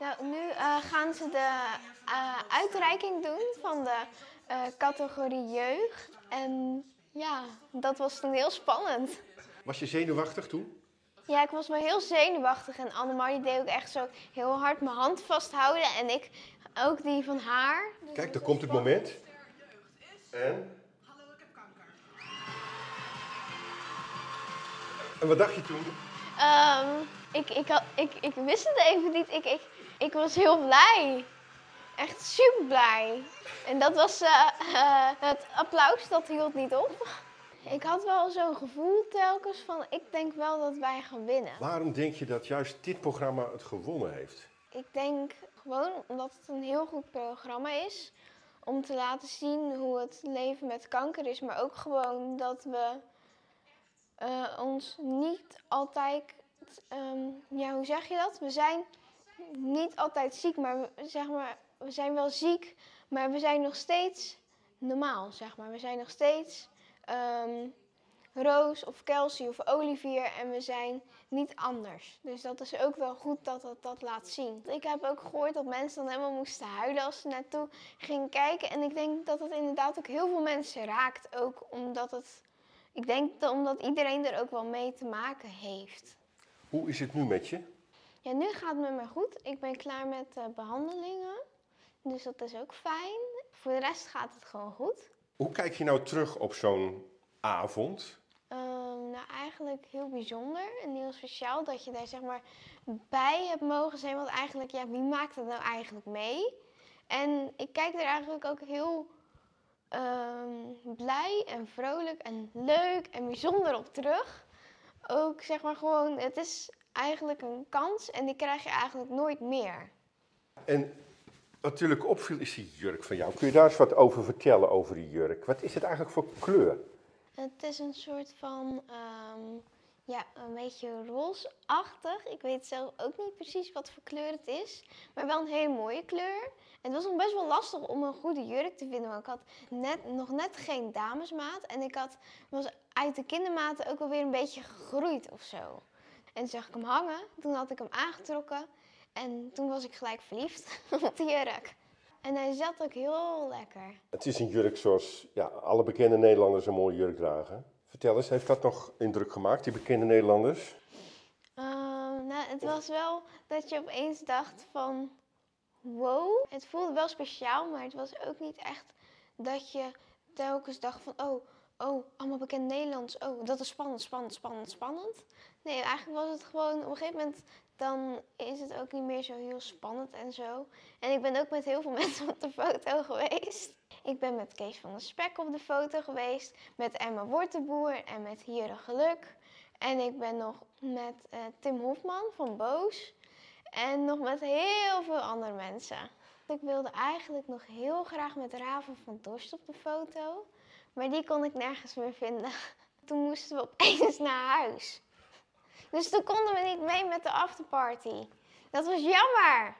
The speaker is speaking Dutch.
Nou, nu eh, gaan ze de eh, uitreiking doen van de eh, categorie jeugd. En ja, dat was toen heel spannend. Was je zenuwachtig toen? Ja, ik was me heel zenuwachtig en Annemarie deed ook echt zo heel hard mijn hand vasthouden. En ik ook die van haar. Dus Kijk, daar komt het moment. En? Hallo, ik heb kanker. En wat dacht je toen? Ehm, ik, ik, had, ik, ik wist het even niet. Ik, ik, ik was heel blij. Echt super blij. En dat was eh, eh, het applaus, dat hield niet op. Ik had wel zo'n gevoel telkens van, ik denk wel dat wij gaan winnen. Waarom denk je dat juist dit programma het gewonnen heeft? Ik denk gewoon omdat het een heel goed programma is. Om te laten zien hoe het leven met kanker is. Maar ook gewoon dat we eh, ons niet altijd. ehm, ja, hoe zeg je dat? We zijn niet altijd ziek, maar, we- zeg maar we zijn wel ziek. Maar we zijn nog steeds normaal, zeg maar. We zijn nog steeds ehm, Roos of Kelsey of Olivier. En we zijn niet anders. Dus dat is ook wel goed dat het dat laat zien. Ik heb ook gehoord dat mensen dan helemaal moesten huilen als ze naartoe gingen kijken. En ik denk dat het inderdaad ook heel veel mensen raakt. Ook omdat het. Ik denk dat omdat iedereen er ook wel mee te maken heeft. Hoe is het nu met je? Ja, nu gaat het met me goed. Ik ben klaar met eh, behandelingen. Dus dat is ook fijn. Voor de rest gaat het gewoon goed. Hoe kijk je nou terug op zo'n avond? Ehm, nou, eigenlijk heel bijzonder en heel speciaal dat je daar zeg maar bij hebt mogen zijn. Want eigenlijk, ja, wie maakt het nou eigenlijk mee? En ik kijk er eigenlijk ook heel ehm, blij en vrolijk en leuk en bijzonder op terug. Ook zeg maar gewoon, het is eigenlijk een kans en die krijg je eigenlijk nooit meer. En wat natuurlijk opviel is die jurk van jou. Kun je daar eens wat over vertellen, over die jurk? Wat is het eigenlijk voor kleur? Het is een soort van, ehm, ja, een beetje roosachtig. Ik weet zelf ook niet precies wat voor kleur het is, maar wel een hele mooie kleur. Het was nog best wel lastig om een goede jurk te vinden, want ik had net, nog net geen damesmaat. En ik had, was uit de kindermaten ook alweer een beetje gegroeid of zo. En toen zag ik hem hangen, toen had ik hem aangetrokken en toen was ik gelijk verliefd op die jurk. En hij zat ook heel lekker. Het is een jurk zoals ja, alle bekende Nederlanders een mooie jurk dragen. Vertel eens, heeft dat nog indruk gemaakt, die bekende Nederlanders? Ehm, nou, het was wel dat je opeens dacht van wow. Het voelde wel speciaal, maar het was ook niet echt dat je telkens dacht van oh, oh, allemaal bekend Nederlands. Oh, dat is spannend, spannend, spannend, spannend. Nee, eigenlijk was het gewoon op een gegeven moment dan is het ook niet meer zo heel spannend en zo. En ik ben ook met heel veel mensen op de foto geweest. Ik ben met Kees van der Spek op de foto geweest, met Emma Wortenboer en met Hiere Geluk. En ik ben nog met eh, Tim Hofman van Boos. En nog met heel veel andere mensen. Ik wilde eigenlijk nog heel graag met Raven van Dorst op de foto. Maar die kon ik nergens meer vinden. Toen moesten we opeens naar huis. Dus toen konden we niet mee met de afterparty. Dat was jammer.